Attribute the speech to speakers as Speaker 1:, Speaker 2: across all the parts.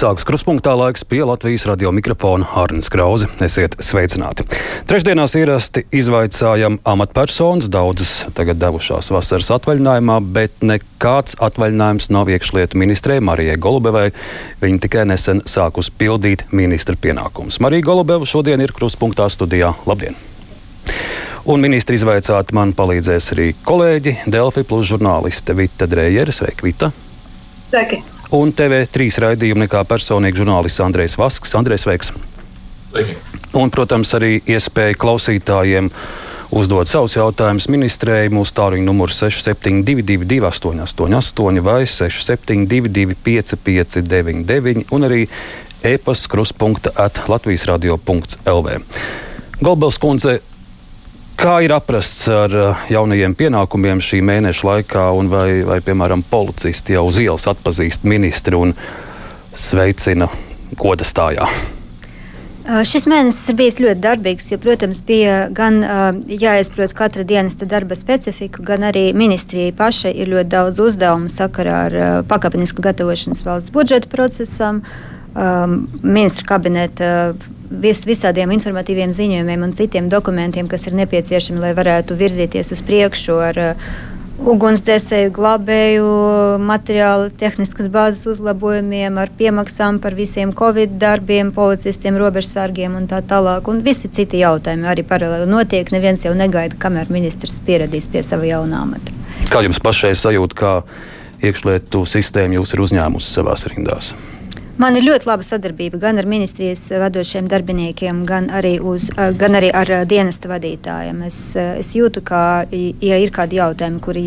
Speaker 1: Sākas kruspunktā laiks pie Latvijas radio mikrofona Hārnas Krause. Esiet sveicināti. Trešdienās ierasti izvaicājam amatpersonas, daudzas tagad devušās vasaras atvaļinājumā, bet nekāds atvaļinājums nav iekšlietu ministrē Marijai Golubevai. Viņa tikai nesen sākus pildīt ministra pienākumus. Marija Golubeva šodien ir kruspunktā studijā. Labdien! Un ministri izvaicāt man palīdzēs arī kolēģi Delfi plus žurnāliste Vita Drējere. Sveika, Vita!
Speaker 2: Sveiki!
Speaker 1: Un TV3 raidījuma nekā personīgi žurnālists Andrejs Vasks. Andrejs Veiks. Un, protams, arī iespēja klausītājiem uzdot savus jautājumus ministrei. Mūsu tālruņa numurs 6722, 888, vai 672, 559, un arī e-pasta kruspunkta at Latvijas radio.lv. Golbels kundze, Kā ir aprasts ar uh, jaunajiem pienākumiem šī mēneša laikā, un vai, vai piemēram, policisti jau uz ielas atpazīst ministru un sveicina goda stājā?
Speaker 2: Uh, šis mēnesis ir bijis ļoti darbīgs, jo, protams, bija gan uh, jāizprot katra dienas darba specifiku, gan arī ministrijai pašai ir ļoti daudz uzdevumu sakarā ar uh, pakāpenisku gatavošanos valsts budžeta procesam, um, ministra kabineta vis, visādiem informatīviem ziņojumiem un citiem dokumentiem, kas ir nepieciešami, lai varētu virzīties uz priekšu ar uh, ugunsdzēsēju, glābēju, materiālu, tehniskas bāzes uzlabojumiem, ar piemaksām par visiem covid darbiem, policistiem, robežsargiem un tā tālāk. Un visi citi jautājumi arī paralēli notiek. Neviens jau negaida, kamēr ministrs pieradīs pie sava jaunā amata.
Speaker 1: Kā jums pašai sajūt, kā iekšlietu sistēma jūs ir uzņēmusi savās rindās?
Speaker 2: Man ir ļoti laba sadarbība gan ar ministrijas vadošiem darbiniekiem, gan arī, uz, gan arī ar dienesta vadītājiem. Es, es jūtu, ka, ja ir kādi jautājumi, kuri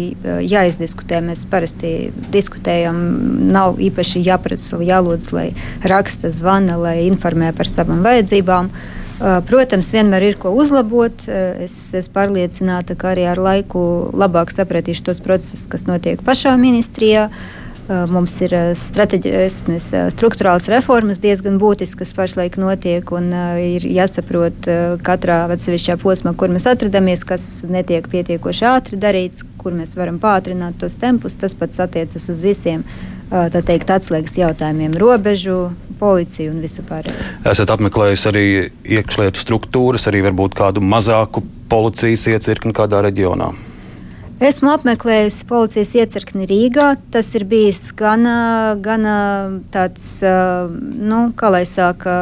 Speaker 2: jāizdiskutē, mēs parasti diskutējam. Nav īpaši jāprasa, jālūdz, lai raksta, zvana, lai informē par savām vajadzībām. Protams, vienmēr ir ko uzlabot. Es esmu pārliecināta, ka arī ar laiku labāk sapratīšu tos procesus, kas notiek pašā ministrijā. Uh, Mums ir strateģiskas, struktūrāls reformas diezgan būtiskas, kas pašlaik notiek, un ir jāsaprot katrā atsevišķā posmā, kur mēs atrodamies, kas netiek pietiekoši ātri darīts, kur mēs varam pātrināt tos tempus. Tas pats attiecas uz visiem teikt, atslēgas jautājumiem, robežu, policiju un visu pārējo.
Speaker 1: Esat apmeklējis arī iekšlietu struktūras, arī varbūt kādu mazāku policijas iecirkni kādā reģionā.
Speaker 2: Esmu apmeklējusi policijas iecirkni Rīgā. Tas ir bijis gan, gan tāds, nu, kā lai saka,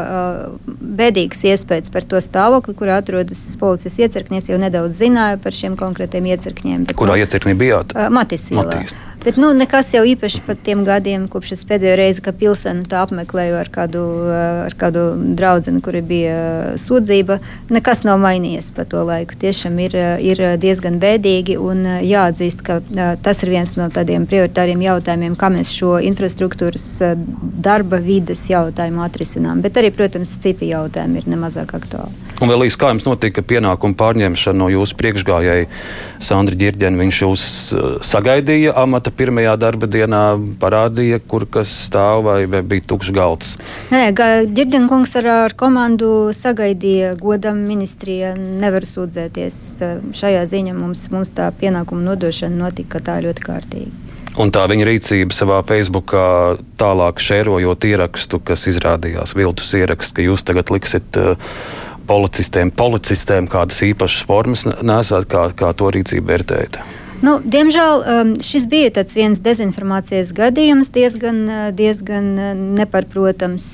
Speaker 2: bēdīgs iespējas par to stāvokli, kur atrodas policijas iecirknis. Jau nedaudz zināju par šiem konkrētiem iecirkņiem.
Speaker 1: Kurā iecirknī bijāt?
Speaker 2: Matisīlā. Matīs. Bet nu, nekas jau īpaši par tiem gadiem, kopš es pēdējo reizi, kad pilsētu apmeklēju ar kādu, ar kādu draugu, kuri bija sūdzība, nekas nav mainījies pa to laiku. Tiešām ir, ir diezgan bēdīgi un jāatzīst, ka tas ir viens no tādiem prioritāriem jautājumiem, kā mēs šo infrastruktūras darba vides jautājumu atrisinām. Bet arī, protams, citi jautājumi ir nemazāk aktuāli.
Speaker 1: Un vēl īsi, kā jums notika pienākuma pārņemšana no jūsu priekšgājēja Sandra Girģena? Viņš jūs sagaidīja amata amata pirmajā darba dienā parādīja, kur kas stāv vai, vai bija tukšs galds?
Speaker 2: Nē, Girdenkungs ar, ar komandu sagaidīja godam ministrija. Nevar sūdzēties šajā ziņā. Mums, mums tā pienākuma nodošana notika tā ļoti kārtīgi.
Speaker 1: Un tā viņa rīcība savā Facebookā tālāk šērojot ierakstu, kas izrādījās viltus ieraksts, ka jūs tagad liksiet uh, policistiem, policistēm kādas īpašas formas nesāt, kā, kā to rīcību vērtējat?
Speaker 2: Nu, diemžēl um, šis bija viens dezinformācijas gadījums, diezgan, uh, diezgan uh, neparprotams.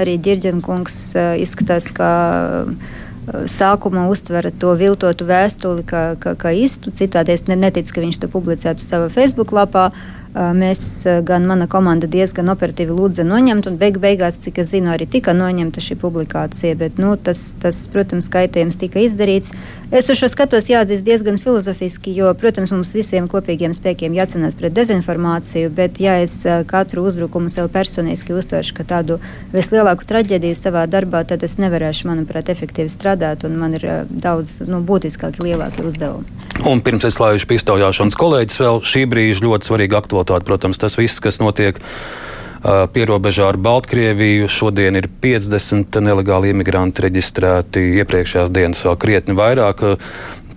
Speaker 2: Arī Girģenkungs uh, izskatās, ka sākumā uztvera to viltotu vēstuli kā, kā, kā īstu. Citādi es neticu, ka viņš to publicētu savā Facebook lapā. Uh, Mēs, gan mana komanda, diezgan operatīvi lūdza noņemt, un beig beigās, cik es zinu, arī tika noņemta šī publikācija. Bet, nu, tas, tas, protams, kaitējums tika izdarīts. Es uz šo skatos jāatzīst diezgan filozofiski, jo, protams, mums visiem kopīgiem spēkiem jācenās pret dezinformāciju, bet, ja es katru uzbrukumu sev personiski uztveršu kā tādu vislielāku traģēdiju savā darbā, tad es nevarēšu, manuprāt, efektīvi strādāt, un man ir daudz nu, būtiskāki, lielāki uzdevumi.
Speaker 1: Un pirms es laišu pistoļāšanas kolēģis vēl šī brīža ļoti svarīga aktualitāte aktualitāte. Protams, tas viss, kas notiek Pierobežā ar Baltkrieviju šodien ir 50 nelegāli imigranti reģistrēti. Iepriekšējās dienas vēl krietni vairāk.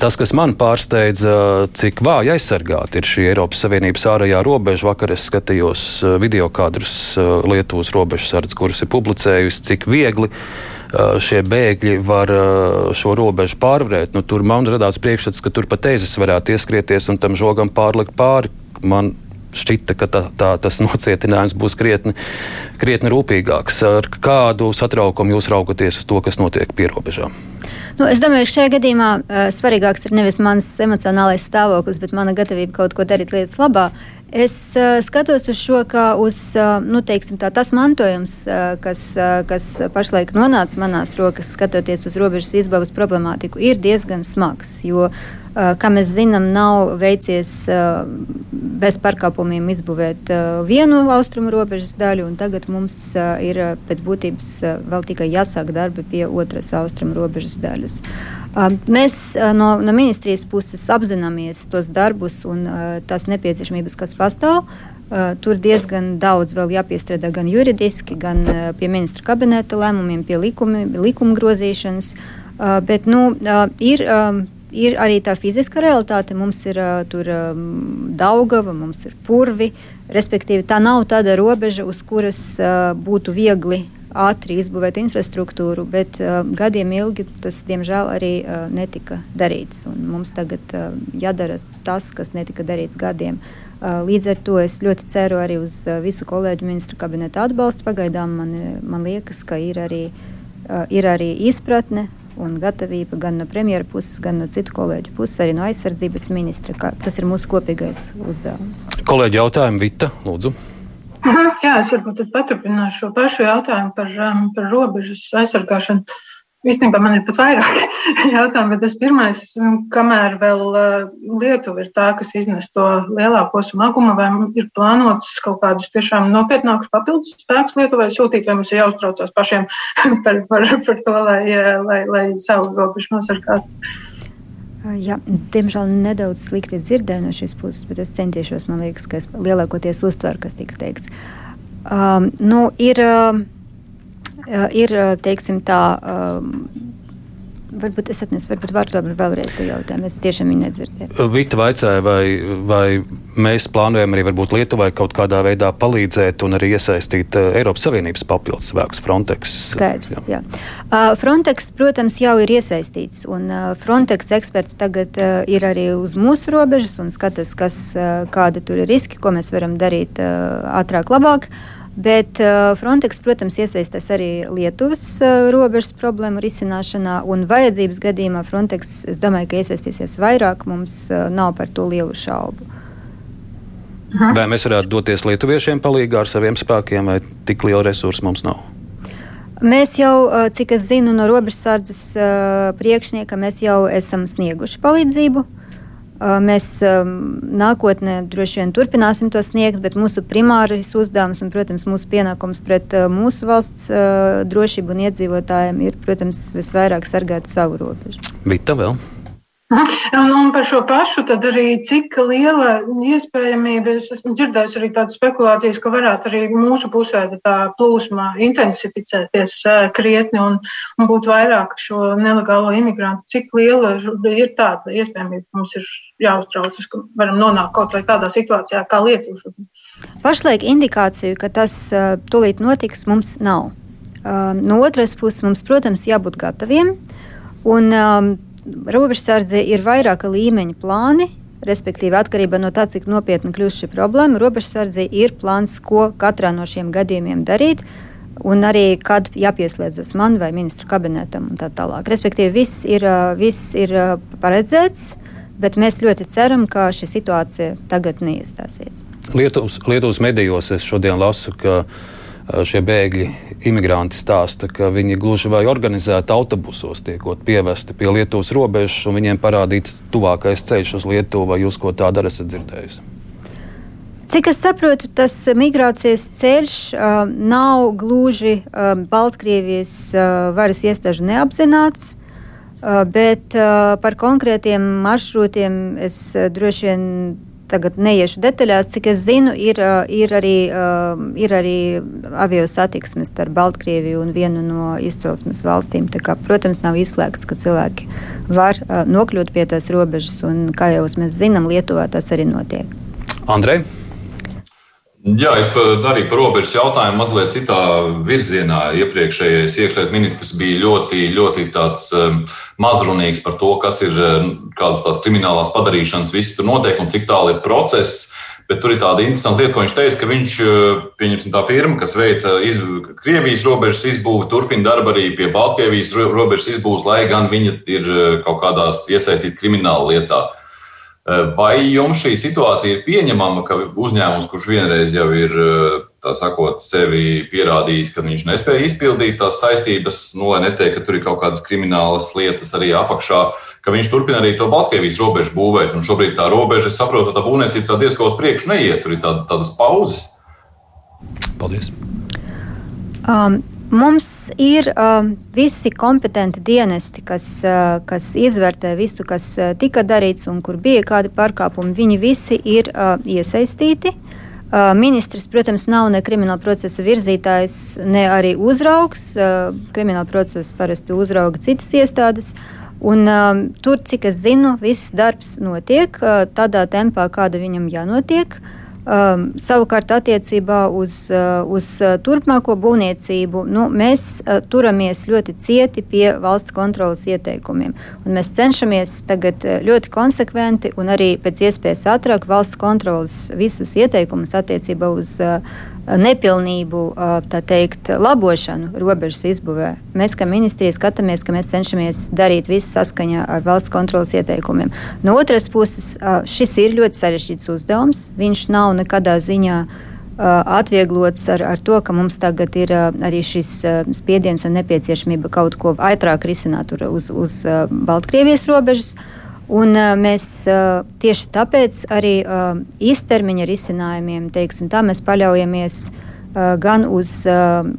Speaker 1: Tas, kas man pārsteidza, cik vāji aizsargāti ir šī Eiropas Savienības ārējā robeža. Vakar es skatījos video kadrus Lietuvas robežsardze, kuras ir publicējusi, cik viegli šie bēgļi var šo robežu pārvarēt. Nu, tur man radās priekšstats, ka tur pat eizes varētu ieskrieties un tam žogam pārlikt pāri. Man šķita, ka tā, tā, tas nocietinājums būs krietni, krietni rūpīgāks. Ar kādu satraukumu jūs raugaties uz to, kas notiek pierobežām?
Speaker 2: Nu, es domāju, ka šajā gadījumā uh, svarīgāks ir nevis mans emocionālais stāvoklis, bet mana gatavība kaut ko darīt lietas labā. Es uh, skatos uz šo kā uz uh, nu, teiksim, tā, tas mantojums, uh, kas, uh, kas pašlaik nonāca manās rokas, skatoties uz robežas izbavas problemātiku, ir diezgan smags. Jo uh, kā mēs zinām, nav veicies eh, bez pārkāpumiem izbūvēt eh, vienu austrumu robežas daļu, un tagad mums ir pēc būtības vēl tikai jāsāk darbi pie otras austrumu robežas daļas. Mēs no, no ministrijas puses apzināmies tos darbus un tās nepieciešamības, kas pastāv. Tur diezgan daudz vēl jāpiestrādā gan juridiski, gan pie ministra kabineta lēmumiem, pie likumi, likuma grozīšanas. Bet nu, ir ir arī tā fiziska realitāte. Mums ir uh, tur um, Daugava, mums ir purvi. Respektīvi, tā nav tāda robeža, uz kuras uh, būtu viegli ātri izbūvēt infrastruktūru, bet uh, gadiem ilgi tas, diemžēl, arī uh, netika darīts. Un mums tagad uh, jādara tas, kas netika darīts gadiem. Uh, līdz ar to es ļoti ceru arī uz uh, visu kolēģu ministru kabineta atbalstu. Pagaidām man, man liekas, ka ir arī, uh, ir arī izpratne un gatavība gan no premjera puses, gan no citu kolēģu puses, arī no aizsardzības ministra. Kā, tas ir mūsu kopīgais uzdevums.
Speaker 1: Kolēģi jautājumu, Vita, lūdzu.
Speaker 3: Jā, es varbūt paturpināšu šo pašu jautājumu par, um, par robežas aizsargāšanu. Īstenībā man ir pat vairāk jautājumu, bet tas pirmais, kamēr vēl Lietuva ir tā, kas iznes to lielāko smagumu, vai ir plānots kaut kādus tiešām nopietnākus papildus spēkus Lietuvai sūtīt, vai mums ir jāuztraucās pašiem par, par, par to, lai, lai, lai savu robežu nosargātu.
Speaker 2: Jā, diemžēl nedaudz slikti dzirdēju no šīs puses, bet es centīšos, man liekas, ka es lielākoties uztveru, kas tika teikts. Um, nu, ir, uh, ir teiksim, tā. Varbūt es atnesu, varbūt varu vēlreiz to jautājumu. Es tiešām viņu nedzirdēju.
Speaker 1: Vita vaicāja, vai, vai mēs plānojam arī varbūt Lietuvai kaut kādā veidā palīdzēt un arī iesaistīt Eiropas Savienības papildus spēkus Frontex.
Speaker 2: Skaidrs, jā. jā. Frontex, protams, jau ir iesaistīts, un Frontex eksperti tagad ir arī uz mūsu robežas un skatās, kas, kāda tur ir riski, ko mēs varam darīt ātrāk, labāk. Bet uh, Frontex, protams, iesaistās arī Lietuvas uh, robežas problēmu risināšanā, un vajadzības gadījumā Frontex, es domāju, ka iesaistīsies vairāk, mums uh, nav par to lielu šaubu.
Speaker 1: Vai mēs varētu doties lietuviešiem palīdzīgā ar saviem spēkiem, vai tik liela resursa mums nav?
Speaker 2: Mēs jau, cik es zinu, no robežsardzes priekšnieka, mēs jau esam snieguši palīdzību. Uh, Mēs nākotnē droši vien turpināsim to sniegt, bet mūsu primārais uzdevums un, protams, mūsu pienākums pret mūsu valsts drošību un iedzīvotājiem ir, protams, visvairāk sargāt savu robežu.
Speaker 1: Vita vēl.
Speaker 3: Un, un par šo pašu, arī cik liela iespējamība, es esmu dzirdējis arī tādas spekulācijas, ka varētu arī mūsu pusē tā plūsma intensificēties krietni un, un būt vairāk šo nelegālo imigrantu. Cik liela ir tāda iespējamība, ka mums ir jāuztraucas, ka varam nonākt kaut vai tādā situācijā kā Lietuva?
Speaker 2: Pašlaik indikāciju, ka tas tūlīt notiks, mums nav. No otras puses, mums, protams, jābūt gataviem. Un, um, robežsardze ir vairāka līmeņa plāni. Respektīvi, atkarībā no tā, cik nopietna kļūst šī problēma, robežsardze ir plāns, ko katrā no šiem gadījumiem darīt. Un arī, kad jāpieslēdzas man vai ministru kabinetam un tā tālāk. Respektīvi, viss ir, viss ir paredzēts, bet mēs ļoti ceram, ka šī situācija tagad neiestāsies.
Speaker 1: Lietuvas, Lietuvas medijos es šodien lasu, ka uh, šie bēgļi, imigranti stāsta, ka viņi gluži vai organizēti autobusos tiekot pievesti pie Lietuvas robežas un viņiem parādīts tuvākais ceļš uz Lietuvu, vai jūs ko tādu esat dzirdējusi?
Speaker 2: Cik es saprotu, tas migrācijas ceļš uh, nav gluži uh, Baltkrievijas uh, varas iestāžu neapzināts, uh, bet uh, par konkrētiem maršrutiem es uh, droši vien tagad neiešu detaļās, cik es zinu, ir, ir, arī, ir arī avio satiksmes starp Baltkrieviju un vienu no izcelsmes valstīm. Kā, protams, nav izslēgts, ka cilvēki var nokļūt pie tās robežas, un kā jau mēs zinām, Lietuvā tas arī notiek.
Speaker 1: Andrej?
Speaker 4: Jā, es arī par robežas jautājumu mazliet citā virzienā. Iepriekšējais iekšlietu ministrs bija ļoti, ļoti um, mazrunīgs par to, kas ir um, kādas tās kriminālās padarīšanas, viss tur notiek un cik tālu ir process. Bet tur ir tāda interesanta lieta, ko viņš teica, ka viņš, uh, pieņemsim, tā firma, kas veica iz, Krievijas robežas izbūvi, turpina darbu arī pie Baltkrievijas robežas izbūves, lai gan viņa ir uh, kaut kādās iesaistīta krimināla lietā. Eh, vai jums šī situācija ir pieņemama, ka uzņēmums, kurš vienreiz jau ir eh, sakot, sevi pierādījis, ka viņš nespēja izpildīt tās saistības, nu, lai neteikt, ka tur ir kaut kādas kriminālas lietas arī apakšā, ka viņš turpina arī to Baltkrievijas robežu būvēt. Un šobrīd tā robeža, es saprotu, tā būvniecība tā diezgan uz priekšu neiet, tur ir tāda, tādas pauzes.
Speaker 1: Paldies!
Speaker 2: Um, Mums ir uh, visi kompetenti dienesti, kas, uh, kas izvērtē visu, kas uh, tika darīts un kur bija kādi pārkāpumi. Viņi visi ir uh, iesaistīti. Uh, ministrs, protams, nav ne krimināla procesa virzītājs, ne arī uzraugs. Uh, krimināla procesa parasti uzrauga citas iestādes. Un, uh, tur, cik es zinu, viss darbs notiek uh, tādā tempā, kāda viņam jānotiek. Uh, Um, savukārt, attiecībā uz, uh, uz uh, turpmāko būvniecību, nu, mēs uh, turamies ļoti cieti pie valsts kontrolas ieteikumiem. Mēs cenšamies tagad uh, ļoti konsekventi un arī pēc iespējas ātrāk valsts kontrolas visus ieteikumus attiecībā uz uh, nepilnību, teikt, labošanu robežas izbūvē. Mēs, kā ministrija, skatāmies, ka mēs cenšamies darīt visu saskaņā ar valsts kontrolas ieteikumiem. No otras puses, šis ir ļoti sarežģīts uzdevums. Viņš nav nekādā ziņā atvieglots ar, ar to, ka mums tagad ir arī šis spiediens un nepieciešamība kaut ko ātrāk risināt uz, uz Baltkrievijas robežas. Un, mēs tieši tāpēc arī īstermiņa risinājumiem, teiksim, tā mēs paļaujamies gan uz,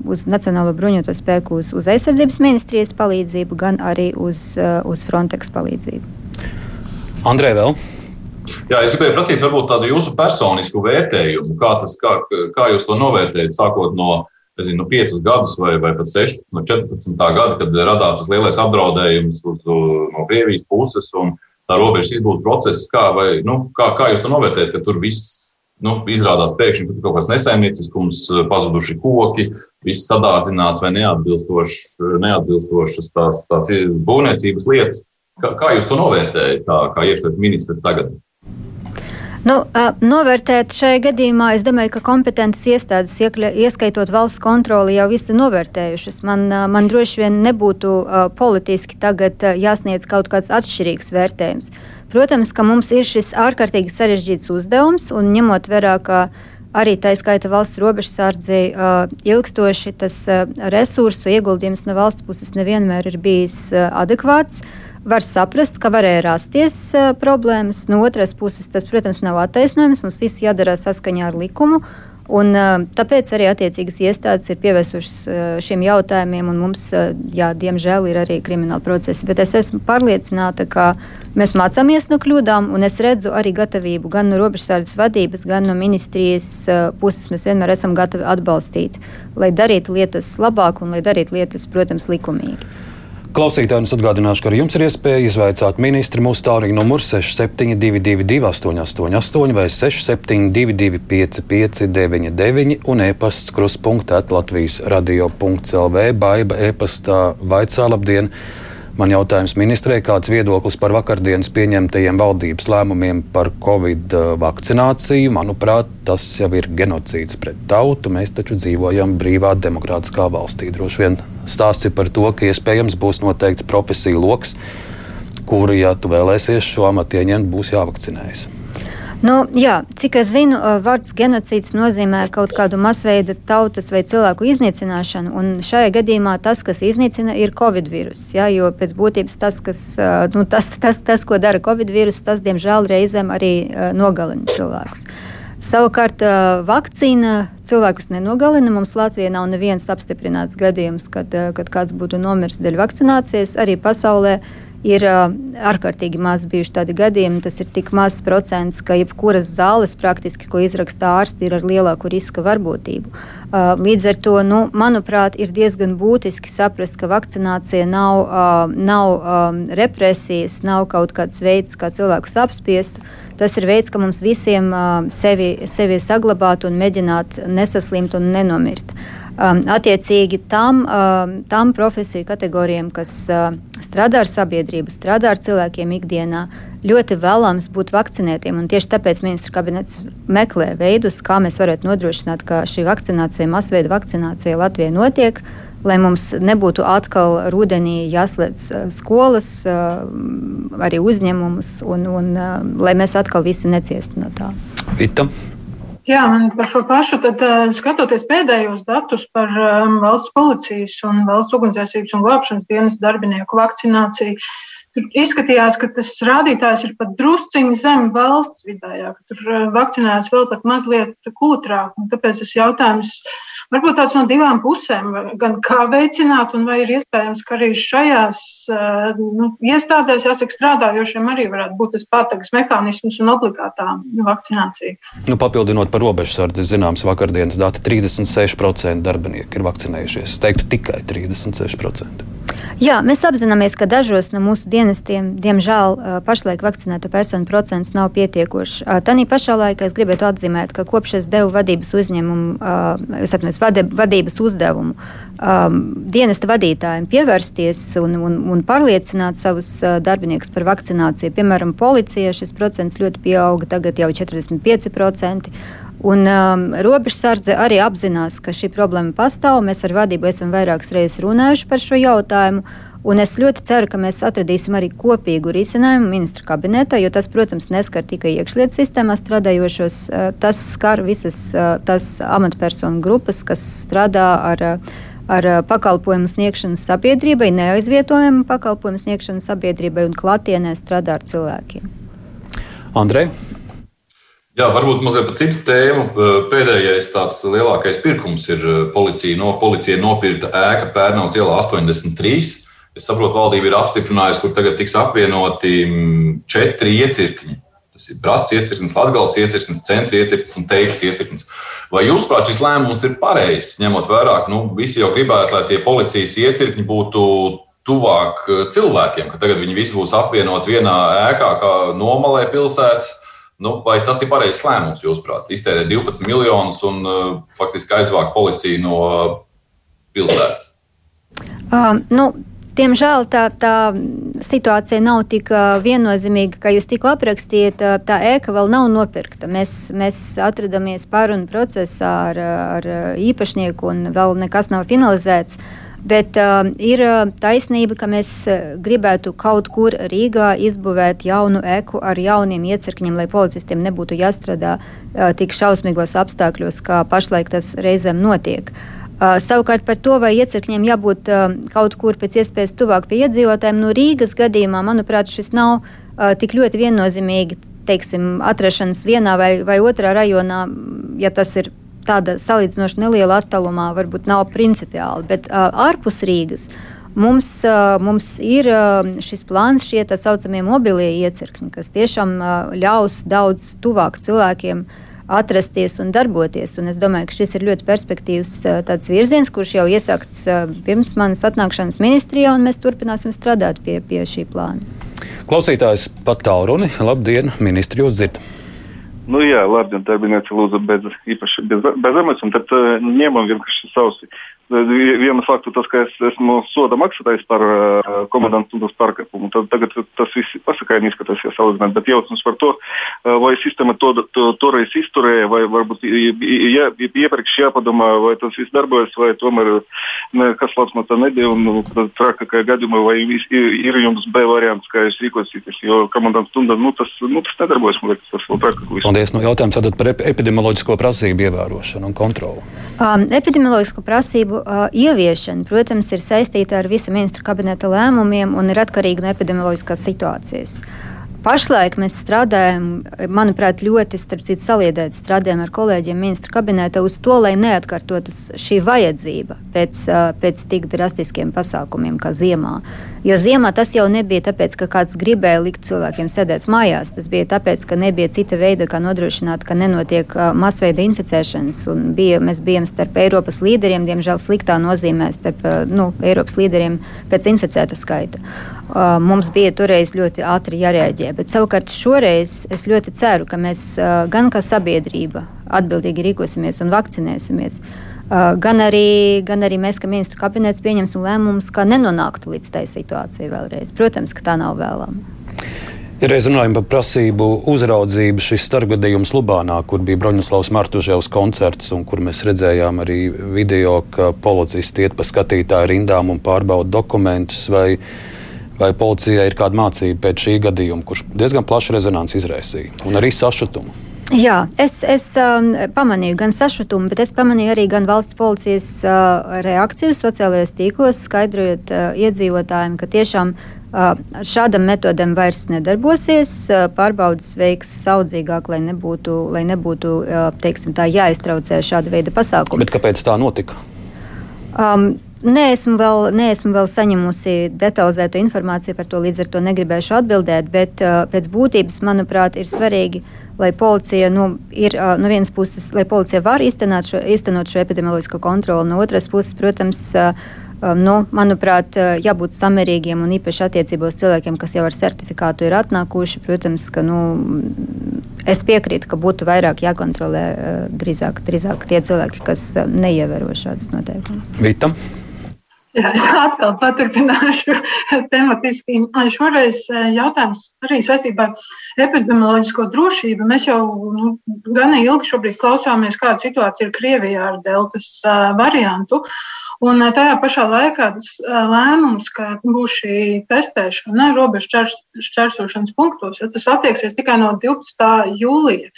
Speaker 2: uz Nacionālo bruņoto spēku, uz, uz aizsardzības ministrijas palīdzību, gan arī uz, uz Frontex palīdzību.
Speaker 1: Andrei, vēl?
Speaker 4: Jā, es gribēju prasīt, varbūt tādu jūsu personisku vērtējumu, kā, tas, kā, kā jūs to novērtējat, sākot no, nezinu, no 5 gadus vai, vai pat 6, no 14 gada, kad radās tas lielais apdraudējums uz, no Krievijas puses. Un, uh, tā robežas izbūves process, kā, vai, nu, kā, kā jūs to novērtējat, ka tur viss nu, izrādās pēkšņi, ka tur kaut kas nesaimnieciskums, pazuduši koki, viss sadārdzināts vai neatbilstošas tās, tās būvniecības lietas. Kā, kā jūs to novērtējat, kā, iekšlietu ministri tagad?
Speaker 2: Nu, novērtēt šajā gadījumā, es domāju, ka kompetences iestādes, ieskaitot valsts kontroli, jau visu novērtējušas. Man, man droši vien nebūtu politiski tagad jāsniedz kaut kāds atšķirīgs vērtējums. Protams, ka mums ir šis ārkārtīgi sarežģīts uzdevums, un ņemot vērā, ka arī tā skaita valsts robežsardzei ilgstoši tas resursu ieguldījums no valsts puses nevienmēr ir bijis adekvāts var saprast, ka varēja rasties uh, problēmas. No otras puses, tas, protams, nav attaisnojums. Mums viss jādara saskaņā ar likumu. Un, uh, tāpēc arī attiecīgas iestādes ir pievērsušas uh, šiem jautājumiem, un mums, jā, diemžēl, ir arī krimināla procesi. Bet es esmu pārliecināta, ka mēs mācāmies no kļūdām, un es redzu arī gatavību gan no robežsardzes vadības, gan no ministrijas puses. Mēs vienmēr esam gatavi atbalstīt, lai darītu lietas labāk un lai darītu lietas, protams, likumīgi.
Speaker 1: Klausītājiem atgādināšu, ka arī jums ir iespēja izvaicāt ministri mūsu tālruņa numuru 6722, 888, vai 672, 559, un e-pasts krustpunktā Latvijas radio.clv. Baiba e-pastā vaicā labdien! Man jautājums ministrei, kāds viedoklis par vakardienas pieņemtajiem valdības lēmumiem par covid uh, vakcināciju? Manuprāt, tas jau ir genocīds pret tautu. Mēs taču dzīvojam brīvā, demokrātiskā valstī. Droši vien stāsts ir par to, ka iespējams būs noteikts profesiju lokus, kuru, ja tu vēlēsies šo amatu ieņemt, būs jāvakcinējas.
Speaker 2: Nu, jā, cik es zinu, vārds genocīds nozīmē kaut kādu masveida tautas vai cilvēku iznīcināšanu. Šajā gadījumā tas, kas iznīcina, ir covid vīruss. Ja, jo pēc būtības tas, kas, nu, tas, tas, tas, ko dara covid vīruss, tas, diemžēl, reizēm arī nogalina cilvēkus. Savukārt, vakcīna cilvēkus nenogalina. Mums Latvijā nav neviens apstiprināts gadījums, kad, kad kāds būtu nomiris dēļ vakcinācijas. Arī pasaulē Ir uh, ārkārtīgi maz bijuši tādi gadījumi. Tas ir tik mazs procents, ka jebkuras zāles, praktiski, ko izraksta ārsti, ir ar lielāku riska varbūtību. Uh, līdz ar to, nu, manuprāt, ir diezgan būtiski saprast, ka vakcinācija nav, uh, nav um, represijas, nav kaut kāds veids, kā cilvēkus apspiest. Tas ir veids, kā mums visiem sevi, sevi saglabāt un mēģināt nesaslimt un nenomirt. Uh, Um, attiecīgi tam, um, tam profesiju kategorijām, kas uh, strādā ar sabiedrību, strādā ar cilvēkiem ikdienā, ļoti vēlams būt vakcinētiem. Tieši tāpēc ministra kabinets meklē veidus, kā mēs varētu nodrošināt, ka šī vakcinācija, masveida vakcinācija Latvijā notiek. Lai mums nebūtu atkal rudenī jāslēdz uh, skolas, uh, arī uzņēmumus, un, un uh, lai mēs atkal visi neciestu no tā.
Speaker 1: Vita.
Speaker 3: Jā, man par šo pašu, tad skatoties pēdējos datus par um, valsts policijas un valsts ugunsdzēsības un glābšanas dienas darbinieku vakcināciju, tur izskatījās, ka tas rādītājs ir pat drusciņi zem valsts vidējā, ka tur vakcinējas vēl pat mazliet kūtrāk. Tāpēc tas jautājums ir varbūt tāds no divām pusēm, gan kā veicināt, un vai ir iespējams, ka arī šajās eh, nu, iestādēs, jāsaka, strādājošiem arī varētu būt tas patagas mehānisms un obligātā vakcinācija.
Speaker 1: Nu, papildinot par robežsardzi, zināms, vakardienas dati 36% darbinieku ir vakcinējušies. Es teiktu tikai 36%.
Speaker 2: Jā, mēs apzināmies, ka dažos no mūsu dienestiem, diemžēl, pašlaik vakcinēto personu procents nav pietiekošs. Tanī pašā laikā es gribētu atzīmēt, ka kopš es devu vadības uzņēmumu, es atceros, vadības uzdevumu dienesta vadītājiem pievērsties un, un, un pārliecināt savus darbiniekus par vakcināciju. Piemēram, policijā šis procents ļoti pieauga, tagad jau 45%. Un um, robežsardze arī apzinās, ka šī problēma pastāv. Mēs ar vadību esam vairākas reizes runājuši par šo jautājumu. Un es ļoti ceru, ka mēs atradīsim arī kopīgu risinājumu ministru kabinetā, jo tas, protams, neskar tikai iekšlietu sistēmā strādājošos. Uh, tas skar visas uh, tās amatpersonu grupas, kas strādā ar, ar pakalpojumu sniegšanu sabiedrībai, neaizvietojumu pakalpojumu sniegšanu sabiedrībai un klātienē strādā ar cilvēkiem.
Speaker 1: Andrej?
Speaker 4: Jā, varbūt mazliet par citu tēmu. Pēdējais tāds lielākais pirkums ir policija, no, policija nopirkta ēka Pērnavas ielā 83. Es saprotu, valdība ir apstiprinājusi, kur tagad tiks apvienoti četri iecirkņi. Tas ir Brāzis iecirknis, Latvijas iecirknis, Centra iecirknis un Teikas iecirknis. Vai jūs, prāt, šis lēmums ir pareizs, ņemot vērā, ka nu, visi jau gribētu, lai tie policijas iecirkņi būtu tuvāk cilvēkiem, ka tagad viņi visi būs apvienoti vienā ēkā, kā nomalē pilsētas? Nu, vai tas ir pareizs lēmums, jūsuprāt? Iztērēt 12 miljonus un uh, faktiski aizvākt policiju no pilsētas?
Speaker 2: Um, nu, Diemžēl tā, tā situācija nav tik viennozīmīga, kā jūs tikko aprakstījāt. Tā ēka vēl nav nopirkta. Mēs, mēs atrodamies pārunu procesā ar, ar īpašnieku, un vēl nekas nav finalizēts. Uh, Bet uh, ir uh, taisnība, ka mēs uh, gribētu kaut kur Rīgā izbūvēt jaunu eku ar jauniem iecirkņiem, lai policistiem nebūtu jāstrādā uh, tik šausmīgos apstākļos, kā pašlaik tas reizēm notiek. Uh, savukārt par to, vai iecirkņiem jābūt uh, kaut kur pēc iespējas tuvāk pie iedzīvotājiem, no Rīgas gadījumā, manuprāt, šis nav uh, tik ļoti viennozīmīgi teiksim, atrašanās vienā vai, vai otrā rajonā, ja tas ir tāda salīdzinoši neliela attālumā varbūt nav principiāli, bet uh, ārpus Rīgas. Mums, uh, mums ir uh, šis plāns, šie tā saucamie mobilie iecirkņi, kas tiešām uh, ļaus daudz tuvāk cilvēkiem atrasties un darboties. Un es domāju, ka šis ir ļoti perspektīvs virziens, kurš jau iesākts pirms manas atnākšanas ministrijā, un mēs turpināsim strādāt pie, pie šī plāna.
Speaker 1: Klausītājs pat tālruni. Labdien, ministri, jūs dzirdat!
Speaker 5: Nu, jā, labi, tā bija nāca lūdzu bez, īpaši bez, bez emocijām, tad uh, ņemam vienkārši sausi. Vienu faktu, tas, ka es esmu soda maksātājs par uh, komandantu pārkāpumu, tad tagad tas viss pasakaini izskatās, ja salīdzināt, bet jautājums par to, uh, vai sistēma to, to toreiz izturēja, vai varbūt jā, iepriekš jāpadomā, vai tas viss darbojas, vai tomēr ne, kas labs no tā nebija, un nu, trakākajā gadījumā, vai ir jums B variants, kā jūs rīkosieties, jo komandantu stunda, nu tas, nu, tas nedarbojas, man liekas, tas vēl trakāk.
Speaker 1: Paldies, nu jautājums tātad par epidemioloģisko prasību ievērošanu un kontroli.
Speaker 2: Um, epidemioloģisko prasību prasību uh, ieviešana, protams, ir saistīta ar visa ministra kabineta lēmumiem un ir atkarīga no epidemioloģiskās situācijas. pašlaik mēs strādājam, manuprāt, ļoti citu, saliedēti strādājam ar kolēģiem ministru kabinetā uz to, lai neatkārtotas šī vajadzība pēc, pēc tik drastiskiem pasākumiem kā ziemā. Jo ziemā tas jau nebija tāpēc, ka kāds gribēja likt cilvēkiem sēdēt mājās. Tas bija tāpēc, ka nebija cita veida, kā nodrošināt, ka nenotiek masveida inficēšanas. Bija, mēs bijām starp Eiropas līderiem, diemžēl sliktā nozīmē, starp nu, Eiropas līderiem pēc inficētu skaita. Mums bija toreiz ļoti ātri jārēģē, bet savukārt šoreiz es ļoti ceru, ka mēs gan kā sabiedrība atbildīgi rīkosimies un vakcinēsimies. Gan arī, gan arī mēs, kā ministru kabinets, pieņemsim lēmumus, kā nenonāktu līdz tai situācijai vēlreiz. Protams, ka tā nav vēlama.
Speaker 1: Ja reiz runājam par prasību uzraudzību, šis starpgadījums Lubānā, kur bija Broņislavs Martuževs koncerts, un kur mēs redzējām arī video, ka policisti iet pa skatītāju rindām un pārbauda dokumentus, vai vai policijai ir kāda mācība pēc šī gadījuma, kurš diezgan plašu rezonanci izraisīja, un arī sašutumu.
Speaker 2: Jā, es, es um, pamanīju gan sašutumu, bet es pamanīju arī gan valsts policijas uh, reakciju sociālajos tīklos, skaidrojot uh, iedzīvotājiem, ka tiešām uh, šādam metodam vairs nedarbosies. Uh, pārbaudas veiks saudzīgāk, lai nebūtu, lai nebūtu uh, teiksim, tā, jāiztraucē šāda veida pasākumi.
Speaker 1: Bet kāpēc tā notika?
Speaker 2: Um, Neesmu vēl, neesmu vēl saņemusi detalizētu informāciju par to, līdz ar to negribēšu atbildēt, bet uh, pēc būtības, manuprāt, ir svarīgi, lai policija, nu, ir, uh, no vienas puses, lai policija var īstenot šo, īstenot šo epidemioloģisko kontroli, no otras puses, protams, uh, um, nu, manuprāt, uh, jābūt samērīgiem un īpaši attiecībos cilvēkiem, kas jau ar certifikātu ir atnākuši. Protams, ka nu, es piekrītu, ka būtu vairāk jākontrolē uh, drīzāk, drīzāk tie cilvēki, kas uh, neievēro šādus noteikumus.
Speaker 1: Vitam.
Speaker 3: Jā, es atkal paturpināšu tematiski. Šoreiz eh, jautājums arī saistībā ar epidemioloģisko drošību. Mēs jau nu, gan ilgi klausāmies, kāda situācija ir Krievijā ar deltas uh, variantu. Un uh, tajā pašā laikā tas lēmums, ka būs šī testēšana robežu šķērsošanas punktos, ja tas attieksies tikai no 12. jūlija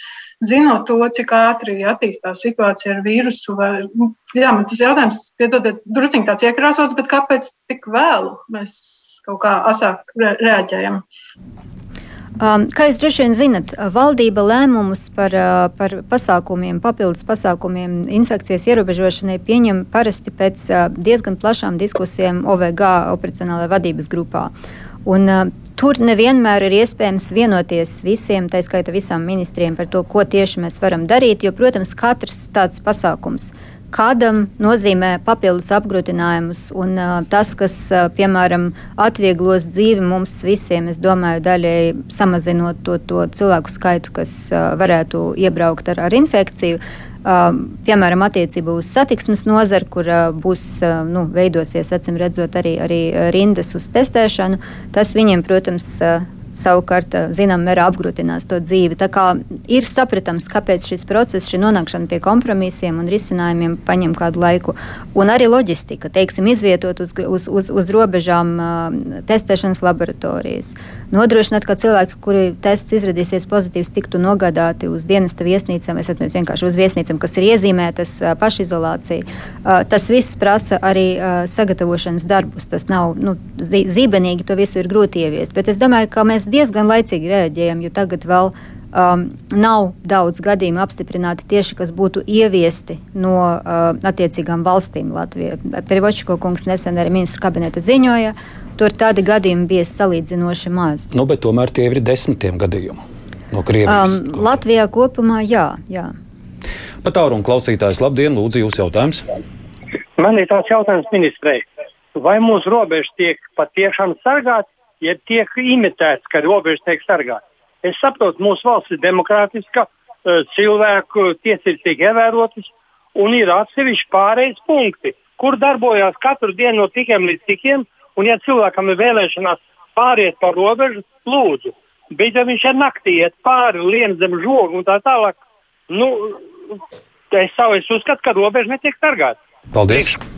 Speaker 3: zinot to, cik ātri attīstās situācija ar vīrusu. Vai, nu, jā, man tas jautājums, piedodiet, drusciņ tāds iekrāsots, bet kāpēc tik vēlu mēs kaut kā asāk re reaģējam?
Speaker 2: Um, kā jūs droši vien zinat, valdība lēmumus par, uh, par pasākumiem, papildus pasākumiem infekcijas ierobežošanai pieņem parasti pēc uh, diezgan plašām diskusijām OVG operacionālajā vadības grupā. Un, uh, tur nevienmēr ir iespējams vienoties visiem, tā skaita visām ministriem, par to, ko tieši mēs varam darīt. Jo, protams, katrs tāds pasākums kādam nozīmē papildus apgrūtinājumus. Un, uh, tas, kas, uh, piemēram, atvieglos dzīvi mums visiem, es domāju, daļai samazinot to, to cilvēku skaitu, kas uh, varētu iebraukt ar, ar infekciju. Piemēram, attiecībā uz satiksmes nozari, kur būs nu, veidosies, acīm redzot, arī, arī rindas uz testēšanu, tas viņiem, protams, savukārt zinām mērā apgrūtinās to dzīvi. Tā kā ir sapratams, kāpēc šis process, šī nonākšana pie kompromisiem un risinājumiem paņem kādu laiku. Un arī loģistika, teiksim, izvietot uz, uz, uz, uz robežām uh, testēšanas laboratorijas. Nodrošināt, ka cilvēki, kuri tests izradīsies pozitīvs, tiktu nogādāti uz dienesta viesnīcām, es atceros vienkārši uz viesnīcām, kas ir iezīmētas uh, pašizolācija. Uh, tas viss prasa arī sagatavošanas darbus. Tas nav nu, zībenīgi, to visu ir grūti ieviest. Bet es domāju, ka mēs diezgan laicīgi reaģējam, jo tagad vēl um, nav daudz gadījumu apstiprināti tieši, kas būtu ieviesti no uh, attiecīgām valstīm. Latvijā. Perivočko kungs nesen arī ministru kabineta ziņoja, tur tādi gadījumi bija salīdzinoši maz.
Speaker 1: Nu, bet tomēr tie ir desmitiem gadījumu no Krievijas.
Speaker 2: Um, Latvijā kopumā jā. jā.
Speaker 1: Pat tālu un klausītājs, labdien, lūdzu, jūsu jautājums.
Speaker 6: Man ir tāds jautājums ministrei. Vai mūsu robežas tiek patiešām sargātas, ja tiek imitēts, ka robeža tiek sargāta. Es saprotu, mūsu valsts ir demokrātiska, e, cilvēku tiesības tiek ievērotas, un ir atsevišķi pārējais punkti, kur darbojās katru dienu no tikiem līdz tikiem, un ja cilvēkam ir vēlēšanās pāriet pa robežu, lūdzu. Bet ja viņš ir naktī iet pāri lien zem žogu un tā tālāk, nu, es, savu, es uzskatu, ka robeža netiek sargāta.
Speaker 1: Paldies! Priekš.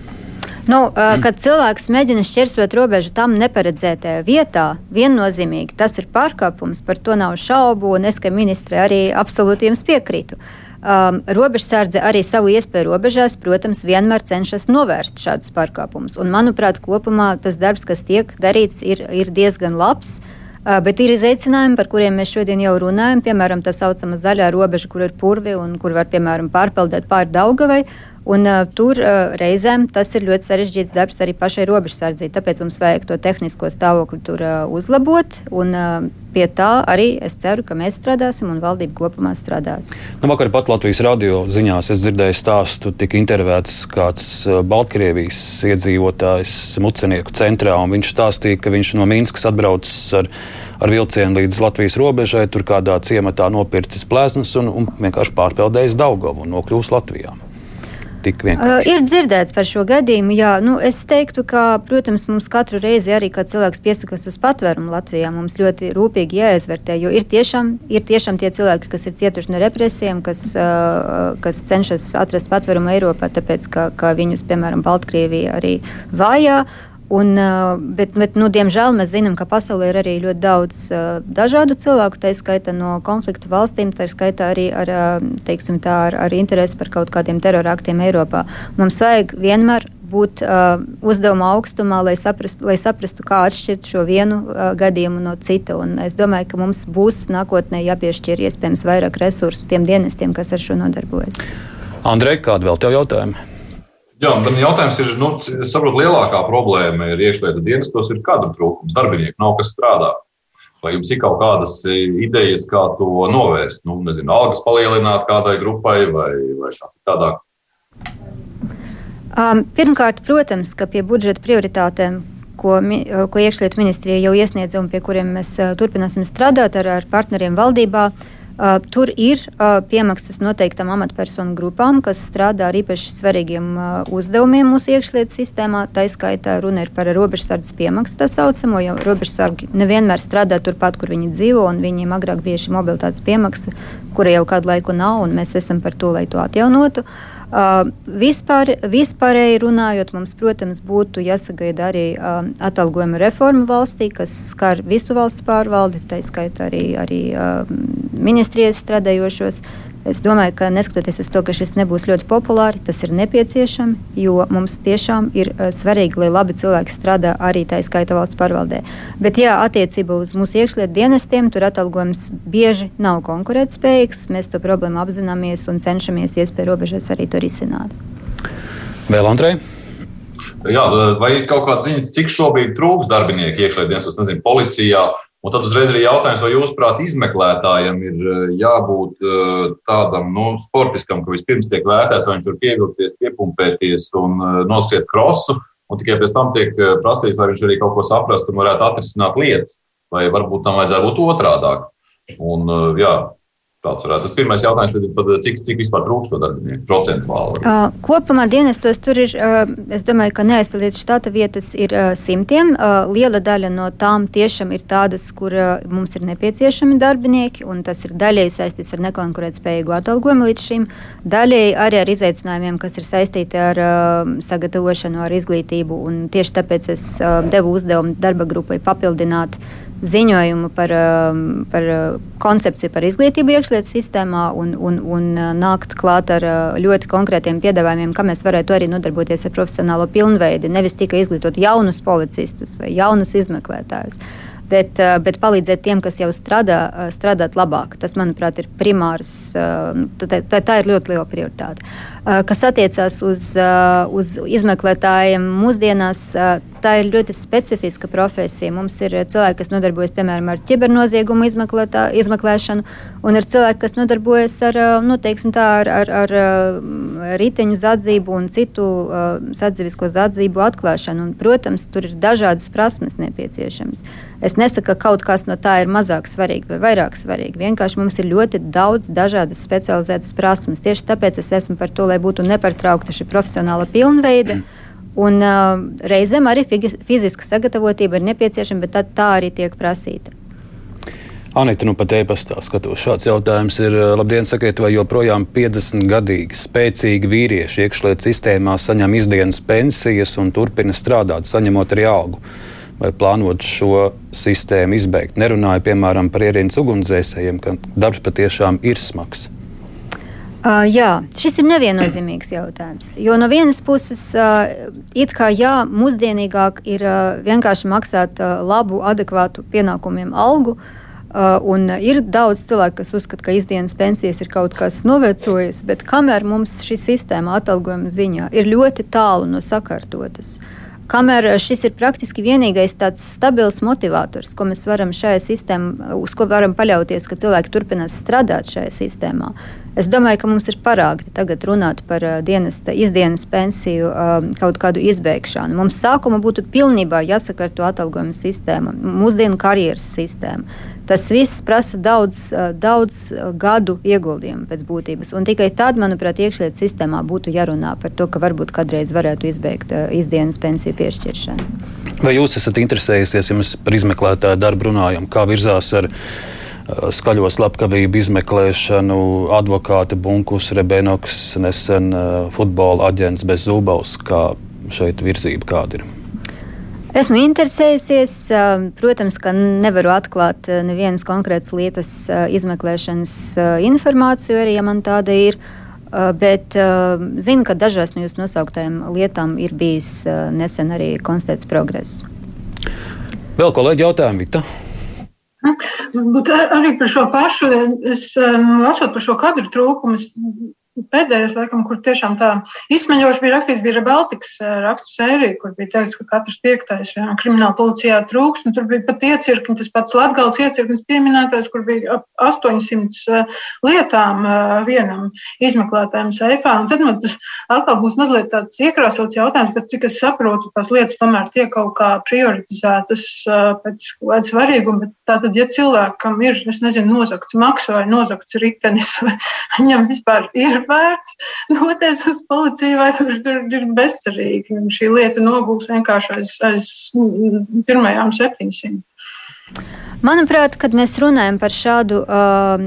Speaker 2: Nu, kad cilvēks mēģina šķērsot robežu tam neparedzētajā vietā, viennozīmīgi tas ir pārkāpums, par to nav šaubu, un es kā ministre arī absolūti jums piekrītu. Um, robežsardze arī savu iespēju robežās, protams, vienmēr cenšas novērst šādus pārkāpumus. Un, manuprāt, kopumā tas darbs, kas tiek darīts, ir, ir diezgan labs. Bet ir izaicinājumi, par kuriem mēs šodien jau runājam, piemēram, tā saucamā zaļā robeža, kur ir purvi un kur var, piemēram, pārpeldēt pāri Daugavai. Un, uh, tur uh, reizēm tas ir ļoti sarežģīts darbs arī pašai robežsardzei. Tāpēc mums vajag to tehnisko stāvokli tur uh, uzlabot. Un, uh, pie tā arī es ceru, ka mēs strādāsim un valdība kopumā strādās.
Speaker 1: Nu, vakar pat Latvijas radio ziņās es dzirdēju stāstu, tika intervētas kāds Baltkrievijas iedzīvotājs Mucenieku centrā. Viņš stāstīja, ka viņš no Mīnskas atbraucis ar ar vilcienu līdz Latvijas robežai, tur kādā ciematā nopircis plēsnes un, un vienkārši pārpeldējis Daugavu un nokļūst Latvijā tik vienkārši?
Speaker 2: Uh, ir dzirdēts par šo gadījumu. Jā, nu, es teiktu, ka, protams, mums katru reizi arī, kad cilvēks piesakas uz patvērumu Latvijā, mums ļoti rūpīgi jāizvērtē, jo ir tiešām, ir tiešām tie cilvēki, kas ir cietuši no represijām, kas, uh, kas cenšas atrast patvērumu Eiropā, tāpēc, ka, ka viņus, piemēram, Baltkrievija arī vājā. Un, bet, bet, nu, diemžēl mēs zinām, ka pasaulē ir arī ļoti daudz uh, dažādu cilvēku, tā skaitā no konfliktu valstīm, tā skaitā arī ar, teiksim, tā, ar, ar interesi par kaut kādiem teroraktiem Eiropā. Mums vajag vienmēr būt uh, uzdevuma augstumā, lai saprastu, lai saprastu, kā atšķirt šo vienu uh, gadījumu no cita. Un es domāju, ka mums būs nākotnē jāpiešķir iespējams vairāk resursu tiem dienestiem, kas ar šo nodarbojas.
Speaker 1: Andrej, kādu vēl tev jautājumu?
Speaker 4: Jā, un jautājums ir, nu, saprotu, lielākā problēma ir iekšlietu dienestos, ir kadru trūkums. Darbinieku nav kas strādā. Vai jums ir kaut kādas idejas, kā to novērst? Nu, nezinu, algas palielināt kādai grupai vai, vai šādāk?
Speaker 2: Um, pirmkārt, protams, ka pie budžeta prioritātēm, ko, ko iekšlietu ministrija jau iesniedza un pie kuriem mēs uh, turpināsim strādāt ar, ar partneriem valdībā, uh, Uh, tur ir uh, piemaksas noteiktam amatpersonu grupām, kas strādā ar īpaši svarīgiem uh, uzdevumiem mūsu iekšlietu sistēmā. Tā izskaitā runa ir par robežsardzes piemaksu, tā saucamo, jo robežsargi nevienmēr strādā turpat, kur viņi dzīvo, un viņiem agrāk bija šī mobilitātes piemaksa, kura jau kādu laiku nav, un mēs esam par to, lai to atjaunotu. Uh, Uh, vispār, vispārēji runājot, mums, protams, būtu jāsagaida arī uh, atalgojuma reforma valstī, kas skar visu valsts pārvaldi, tā skaitā arī, arī uh, ministrijas strādājošos. Es domāju, ka neskatoties uz to, ka šis nebūs ļoti populāri, tas ir nepieciešami, jo mums tiešām ir uh, svarīgi, lai labi cilvēki strādā arī tā skaita valsts pārvaldē. Bet, jā, attiecībā uz mūsu iekšlietu dienestiem, tur atalgojums bieži nav konkurētspējīgs. Mēs to problēmu apzināmies un cenšamies iespēju robežās arī to risināt.
Speaker 1: Vēl Andrej?
Speaker 4: Jā, vai ir kaut kāda ziņa, cik šobrīd trūks darbinieku iekšlietu dienestos, nezinu, policijā? Un tad uzreiz ir jautājums, vai jūsuprāt, izmeklētājam ir eh, jābūt eh, tādam nu, sportiskam, ka vispirms tiek vērtēts, vai viņš var pievilkties, piepumpēties un eh, noskriet krosu, un tikai pēc tam tiek prasīts, vai viņš arī kaut ko saprast un varētu atrisināt lietas, vai varbūt tam vajadzētu būt otrādāk. Un, jā, Tāds varētu būt pirmais jautājums, tad, cik, cik vispār trūkst to darbinieku procentuāli?
Speaker 2: Uh, kopumā dienestos tur ir, uh, es domāju, ka neaizpildītas štata vietas ir uh, simtiem. Uh, liela daļa no tām tiešām ir tādas, kur uh, mums ir nepieciešami darbinieki, un tas ir daļēji saistīts ar nekonkurētspējīgu atalgojumu līdz šim, daļēji arī ar izaicinājumiem, kas ir saistīti ar uh, sagatavošanu, ar izglītību, un tieši tāpēc es uh, devu uzdevumu darba grupai papildināt ziņojumu par, um, par uh, koncepciju par izglītību iekšlietu sistēmā un, un, un uh, nākt klāt ar uh, ļoti konkrētiem piedāvājumiem, kā mēs varētu arī nodarboties ar profesionālo pilnveidi. Nevis tikai izglītot jaunus policistus vai jaunus izmeklētājus. Bet, bet palīdzēt tiem, kas jau strādā, strādāt labāk. Tas, manuprāt, ir primārs. Tā, tā, tā ir ļoti liela prioritāte. Kas attiecās uz, uz izmeklētājiem mūsdienās, tā ir ļoti specifiska profesija. Mums ir cilvēki, kas nodarbojas piemēram ar kibernoziegumu izmeklēšanu, un ir cilvēki, kas nodarbojas ar, nu, tā, ar, ar, ar riteņu zadzību un citu sadzīvisko zadzību atklāšanu. Un, protams, tur ir dažādas prasmes nepieciešamas. Es nesaku, ka kaut kas no tā ir mazāk svarīgi vai vairāk svarīgi. Vienkārši mums ir ļoti daudz dažādas specializētas prasmes. Tieši tāpēc es esmu par to, lai būtu nepertraukta šī profesionāla pilnveida. Un, uh, reizēm arī fiziska sagatavotība ir nepieciešama, bet tā, tā arī tiek prasīta.
Speaker 1: Anita, nu pat e-pastā skatos. Šāds jautājums ir, labdien, sakiet, vai joprojām 50 gadīgi spēcīgi vīrieši iekšlietu sistēmā saņem izdienas pensijas un turpina strādāt, saņemot arī algu? Vai plānot šo sistēmu izbeigt? Nerunāju, piemēram, par ierīnas ugunsdzēsējiem, ka darbs patiešām ir smags.
Speaker 2: Uh, jā, šis ir neviennozīmīgs jautājums. Jo no vienas puses, uh, it kā jā, mūsdienīgāk ir uh, vienkārši maksāt uh, labu, adekvātu pienākumiem algu. Uh, un ir daudz cilvēku, kas uzskata, ka izdienas pensijas ir kaut kas novecojis, bet kamēr mums šī sistēma atalgojuma ziņā ir ļoti tālu no sakārtotas, kamēr šis ir praktiski vienīgais tāds stabils motivators, ko mēs varam šajā sistēmā, uz ko varam paļauties, ka cilvēki turpinās strādāt šajā sistēmā, Es domāju, ka mums ir parādi tagad runāt par uh, dienesta, izdienas pensiju uh, kaut kādu izbeigšanu. Mums sākuma būtu pilnībā jāsakārto atalgojuma sistēma, mūsdienu karjeras sistēma. Tas viss prasa daudz, uh, daudz gadu ieguldījumu pēc būtības. Un tikai tad, manuprāt, iekšlietu sistēmā būtu jārunā par to, ka varbūt kādreiz varētu izbeigt uh, izdienas pensiju piešķiršanu.
Speaker 1: Vai jūs esat interesējusies, ja mēs par izmeklētāju darbu runājam, kā virzās ar? Eh, skaļo slepkavību izmeklēšanu, advokāti Bunkus, Rebenoks, nesen eh, futbola aģents bez zūbaus, kā šeit virzība kāda ir.
Speaker 2: Esmu interesējusies. Eh, protams, ka nevaru atklāt nevienas konkrētas lietas izmeklēšanas informāciju, arī ja man tāda ir. Bet zinu, ka dažās no jūsu nosauktajām lietām ir bijis nesen arī konstatēts progress.
Speaker 1: Vēl kolēģi jautājumi, Vita?
Speaker 3: Bet arī par šo pašu, es lasot par šo kadru trūkumu, es pēdējais, laikam, kur tiešām tā izsmeļoši bija rakstīts, bija Baltikas eh, rakstu sērija, kur bija teikts, ka katrs piektais jā, krimināla policijā trūks, tur bija pat iecirkni, tas pats Latgals iecirknis pieminētais, kur bija ap 800 eh, lietām eh, vienam izmeklētājiem seifā, un tad man tas atkal būs mazliet tāds iekrāsots jautājums, bet cik es saprotu, tās lietas tomēr tiek kaut kā prioritizētas pēc kāda svarīguma, bet tātad, ja cilvēkam ir, es nezinu, nozakts maksa vai nozakts ritenis, vai viņam vispār ir vērts doties uz policiju, vai tur, tur ir bezcerīgi. Šī lieta nogūs vienkārši aiz, aiz pirmajām 700.
Speaker 2: Manuprāt, kad mēs runājam par šādu,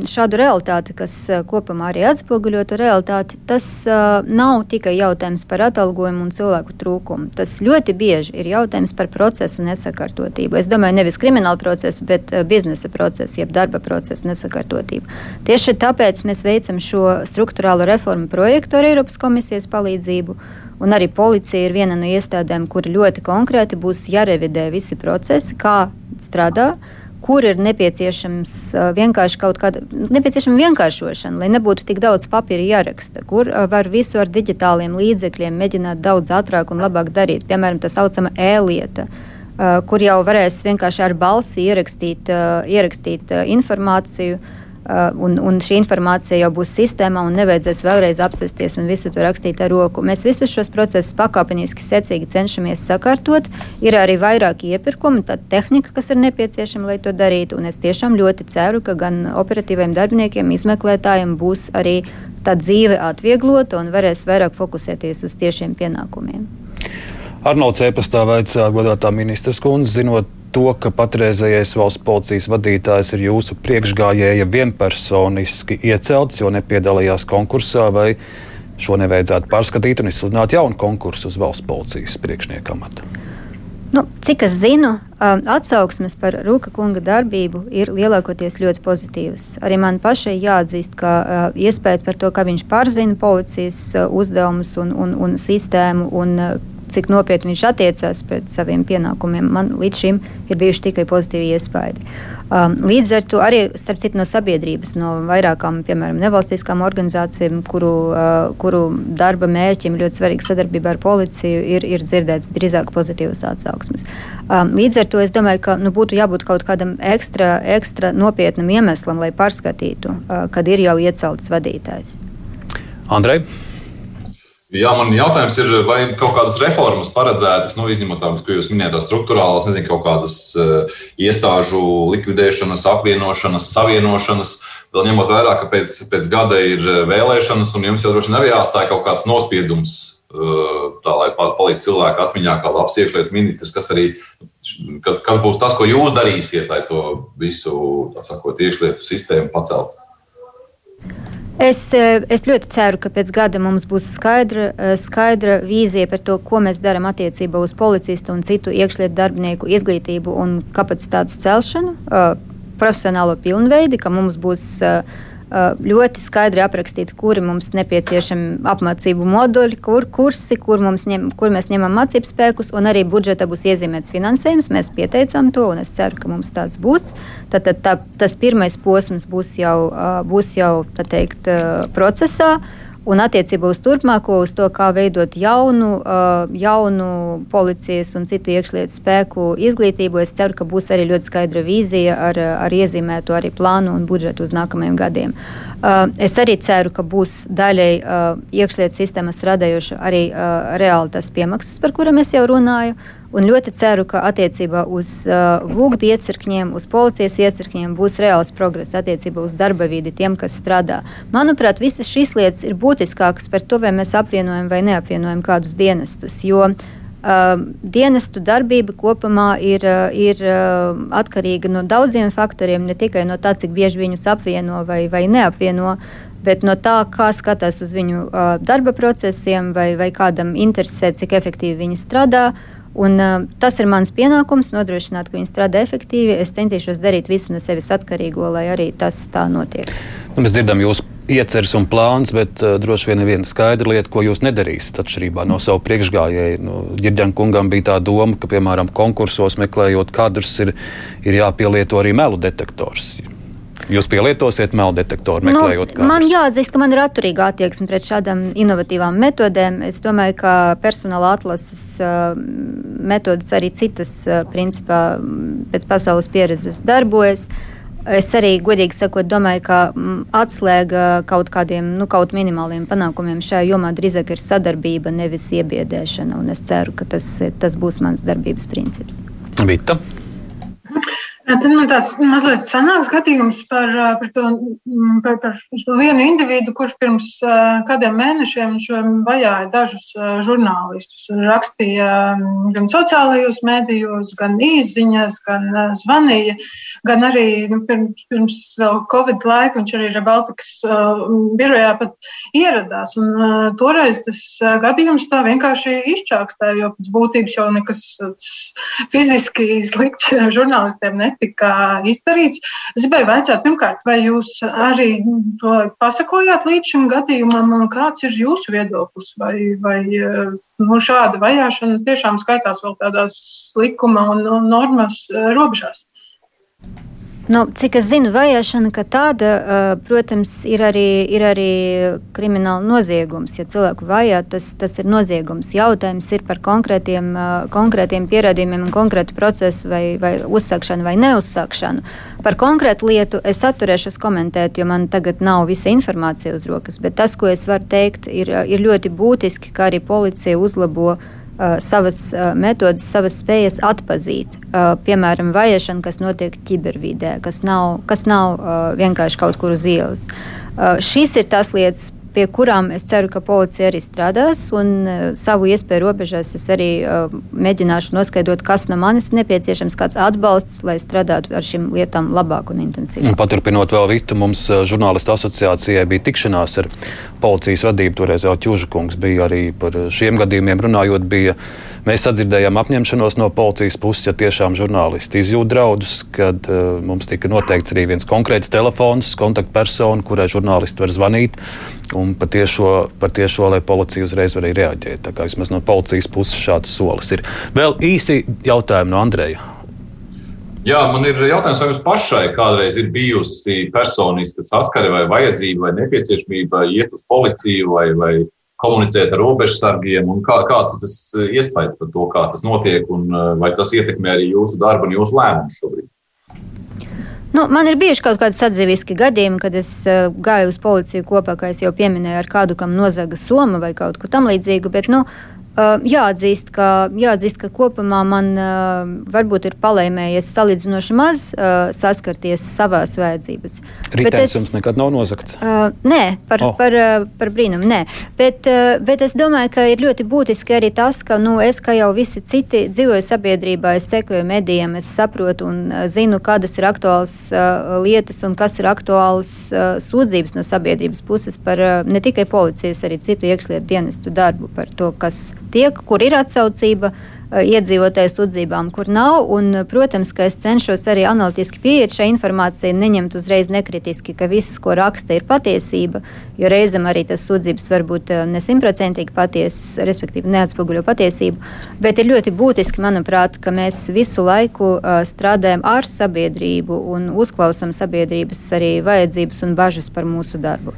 Speaker 2: šādu realitāti, kas kopumā arī atspoguļo to realitāti, tas nav tikai jautājums par atalgojumu un cilvēku trūkumu. Tas ļoti bieži ir jautājums par procesu nesakārtotību. Es domāju, nevis kriminālu procesu, bet biznesa procesu, jeb darba procesu nesakārtotību. Tieši tāpēc mēs veicam šo struktūrālo reformu projektu ar Eiropas komisijas palīdzību. Un arī policija ir viena no iestādēm, kur ļoti konkrēti būs jārevidē visi procesi, kā strādā kur ir nepieciešams vienkārši kaut kāda nepieciešama vienkāršošana, lai nebūtu tik daudz papīra jāraksta, kur var visu ar digitāliem līdzekļiem mēģināt daudz ātrāk un labāk darīt. Piemēram, tā saucama e-lieta. Kur jau varēs vienkārši ar balsi ierakstīt, ierakstīt informāciju, uh, un, un šī informācija jau būs sistēmā un nevajadzēs vēlreiz apsēsties un visu to rakstīt ar roku. Mēs visus šos procesus pakāpeniski, secīgi cenšamies sakārtot. Ir arī vairāki iepirkumi, tā tehnika, kas ir nepieciešama, lai to darītu. Un es tiešām ļoti ceru, ka gan operatīviem darbiniekiem, izmeklētājiem būs arī tā dzīve atvieglota un varēs vairāk fokusēties uz tiešiem pienākumiem.
Speaker 1: Arnolds Epastā vaicā godātā ministras kundze, zinot to, ka patreizējais valsts policijas vadītājs ir jūsu priekšgājēja vienpersoniski iecelts, jo nepiedalījās konkursā, vai šo nevajadzētu pārskatīt un izsludināt jaunu konkursu uz valsts policijas priekšnieka amatu?
Speaker 2: Nu, cik es zinu, atsauksmes par Rūka kunga darbību ir lielākoties ļoti pozitīvas. Arī man pašai jāatzīst, ka uh, iespējas par to, ka viņš pārzina policijas uh, uzdevumus un, un, un sistēmu un uh, cik nopietni viņš attiecās pret saviem pienākumiem, man līdz šim ir bijuši tikai pozitīvi iespaidi. Um, līdz ar to arī starp citu no sabiedrības, no vairākām, piemēram, nevalstiskām organizācijām, kuru, uh, kuru darba mērķim ļoti svarīga sadarbība ar policiju, ir, ir dzirdēts drīzāk pozitīvas atsauksmes. Um, līdz ar to es domāju, ka nu, būtu jābūt kaut kādam ekstra, ekstra nopietnam iemeslam, lai pārskatītu, uh, kad ir jau iecelts vadītājs.
Speaker 1: Andrej?
Speaker 4: Jā, man jautājums ir, vai kaut kādas reformas paredzētas, nu, izņemot tādas, ko jūs minējāt, struktūrālās, nezinu, kaut kādas uh, iestāžu likvidēšanas, apvienošanas, savienošanas. Vēl ņemot vērā, ka pēc, pēc gada ir eh, vēlēšanas, un jums jau droši vien arī jāstāj kaut kāds nospiedums, uh, tā lai paliktu cilvēku atmiņā, kā labs iekšlietu ministrs, kas arī kas, kas būs tas, ko jūs darīsiet, lai to visu, tā sakot, iekšlietu sistēmu paceltu.
Speaker 2: Es, eh, es ļoti ceru, ka pēc gada mums būs skaidra, eh, skaidra vīzija par to, ko mēs darām attiecībā uz policistu un citu iekšlietu darbinieku izglītību un kapacitātes celšanu, eh, profesionālo pilnveidi, ka mums būs ļoti skaidri aprakstīti, kuri mums nepieciešami apmācību moduļi, kur kursi, kur, ņem, kur mēs ņemam mācību spēkus, un arī budžetā būs iezīmēts finansējums. Mēs pieteicām to, un es ceru, ka mums tāds būs. Tad, tad tā, tas pirmais posms būs jau, būs jau teikt, procesā. Un attiecībā uz turpmāko, uz to, kā veidot jaunu, uh, jaunu policijas un citu iekšlietu spēku izglītību, es ceru, ka būs arī ļoti skaidra vīzija ar, ar iezīmēto arī plānu un budžetu uz nākamajiem gadiem. Uh, es arī ceru, ka būs daļai uh, iekšlietu sistēma strādājoša arī reāli tas piemaksas, par kuriem es jau runāju. Un ļoti ceru, ka attiecībā uz uh, vūgdu iecirkņiem, uz policijas iecirkņiem būs reāls progress attiecībā uz darba vidi tiem, kas strādā. Manuprāt, visas šīs lietas ir būtiskākas par to, vai mēs apvienojam vai neapvienojam kādus dienestus. Jo uh, dienestu darbība kopumā ir, uh, ir uh, atkarīga no daudziem faktoriem, ne tikai no tā, cik bieži viņus apvieno vai, vai neapvieno. Bet no tā, kā skatās uz viņu uh, darba procesiem, vai, vai kādam interesē, cik efektīvi viņi strādā, uh, Un, uh, tas ir mans pienākums nodrošināt, ka viņi strādā efektīvi. Es centīšos darīt visu no sevis atkarīgo, lai arī tas tā notiek.
Speaker 1: Nu, mēs dzirdam jūsu ieceres un plāns, bet uh, droši vien viena skaidra lieta, ko jūs nedarīsiet atšķirībā no savu priekšgājēju. Nu, Girģēna kungam bija tā doma, ka, piemēram, konkursos meklējot kadrus, ir, ir jāpielieto arī melu detektors. Jūs pielietosiet melu detektoru, nu, meklējot nu,
Speaker 2: kādus? Man jāatzīst, ka man ir atturīga attieksme pret šādām inovatīvām metodēm. Es domāju, ka personāla atlases uh, metodas arī citas, uh, principā, pēc pasaules pieredzes darbojas. Es arī, godīgi sakot, domāju, ka atslēga kaut kādiem nu, kaut minimāliem panākumiem šajā jomā drīzāk ir sadarbība, nevis iebiedēšana. Es ceru, ka tas, tas būs mans darbības princips.
Speaker 1: Vita.
Speaker 3: Tad man tāds mazliet senāks gadījums par, par, to, par, par to vienu individu, kurš pirms kādiem mēnešiem vajāja dažus žurnālistus. Rakstīja gan sociālajos mēdījos, gan īsiņās, gan zvanīja, gan arī nu, pirms, pirms Covid laika viņš arī Rebaltikas birojā pat ieradās. Un toreiz tas gadījums tā vienkārši izčākstēja, jo pēc būtības jau nekas fiziski slikts žurnālistiem netika netika izdarīts. Es gribēju jautāt, pirmkārt, vai jūs arī to pasakojāt līdz šim gadījumam, un kāds ir jūsu viedoklis? Vai, vai nu, šāda vajāšana tiešām skaitās vēl tādās likuma un normas robežās?
Speaker 2: Nu, cik es zinu, vajāšana kā tāda, protams, ir arī, ir arī krimināla noziegums. Ja cilvēku vajā, tas, tas ir noziegums. Jautājums ir par konkrētiem, konkrētiem pierādījumiem un konkrētu procesu vai, vai uzsākšanu vai neuzsākšanu. Par konkrētu lietu es atturēšos komentēt, jo man tagad nav visa informācija uz rokas. Bet tas, ko es varu teikt, ir, ir ļoti būtiski, ka arī policija uzlabo Uh, savas uh, metodas, savas spējas atzīt. Uh, piemēram, vajāšana, kas notiek ķibervidē, kas nav, kas nav vienkārši kaut kur uz ielas. Šīs ir tās lietas, pie kurām es ceru, ka policija arī strādās. Un uh, savu iespēju robežās es arī uh, mēģināšu noskaidrot, kas no manis ir nepieciešams, kāds atbalsts, lai strādātu ar šīm lietām labāk un intensīvāk.
Speaker 1: Paturpinot vēl Vitu, mums uh, žurnālistu asociācijai bija tikšanās ar policijas vadību. Toreiz jau Čužakungs bija arī par šiem gadījumiem runājot. Bija, Mēs sadzirdējām apņemšanos no policijas puses, ja tiešām žurnālisti izjūt draudus, kad uh, mums tika noteikts arī viens konkrēts telefons, kontaktpersona, kurai žurnālisti var zvanīt. Un par tiešo, par tiešo, lai policija uzreiz varēja reaģēt. Tā kā vismaz no policijas puses šāds solis ir. Vēl īsi jautājumi no Andreja.
Speaker 4: Jā, man ir jautājums, vai jums pašai kādreiz ir bijusi personiska saskare vai vajadzība vai nepieciešamība iet uz policiju vai, vai komunicēt ar robežsargiem, un kā, kāds ir tas eh, iespējas par to, kā tas notiek, un eh, vai tas ietekmē arī jūsu darbu un jūsu lēmumus šobrīd?
Speaker 2: Nu, man ir bijuši kaut kādi sadzīviski gadījumi, kad es uh, gāju uz policiju kopā, kā jau pieminēju, ar kādu, kam nozaga soma vai kaut ko tamlīdzīgu. Bet, nu, uh, Jāatzīst ka, jāatzīst, ka kopumā man varbūt ir palēmējies salīdzinoši maz saskarties savās vajadzības.
Speaker 1: Ritenis jums nekad nav nozagts?
Speaker 2: Nē, par, oh. par, par brīnumu, nē. Bet, bet es domāju, ka ir ļoti būtiski arī tas, ka nu, es, kā jau visi citi, dzīvoju sabiedrībā, es sekoju medijiem, es saprotu un zinu, kādas ir aktuālas lietas un kas ir aktuālas sūdzības no sabiedrības puses par ne tikai policijas, arī citu iekšlietu dienestu darbu, par to, kas tiek, kur ir atsaucība, iedzīvotāju sūdzībām, kur nav. Un, protams, ka es cenšos arī analītiski pieiet šai informācijai, neņemt uzreiz nekritiski, ka viss, ko raksta, ir patiesība, jo reizēm arī tas sūdzības var būt nesimtprocentīgi patiesas, respektīvi neatspoguļo patiesību. Bet ir ļoti būtiski, manuprāt, ka mēs visu laiku strādājam ar sabiedrību un uzklausām sabiedrības arī vajadzības un bažas par mūsu darbu.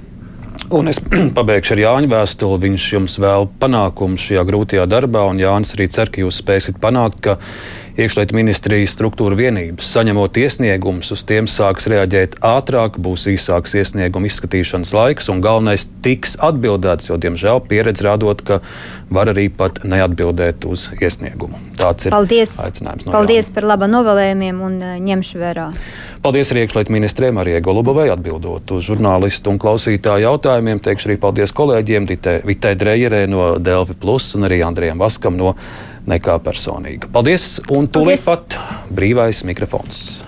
Speaker 1: Un es pabeigšu ar Jāņa vēstuli. Viņš jums vēl panākumu šajā grūtajā darbā, un Jānis arī cer, ka jūs spēsiet panākt, ka iekšlietu ministrijas struktūra vienības, saņemot iesniegumus, uz tiem sāks reaģēt ātrāk, būs īsāks iesniegumu izskatīšanas laiks, un galvenais tiks atbildēts, jo, diemžēl, pieredze rādot, ka var arī pat neatbildēt uz iesniegumu. Tāds ir
Speaker 2: Paldies.
Speaker 1: aicinājums no
Speaker 2: Paldies
Speaker 1: Jāņa.
Speaker 2: par laba novēlējumiem un uh, ņemšu vērā.
Speaker 1: Paldies arī iekšlietu ministrē Marijai Golubovai atbildot uz žurnālistu un klausītāju jautājumiem. Teikšu arī paldies kolēģiem Vitai Drejerē no Delfi Plus un arī Andrijam Vaskam no Nekā personīga. Paldies un tūlīt pat brīvais mikrofons.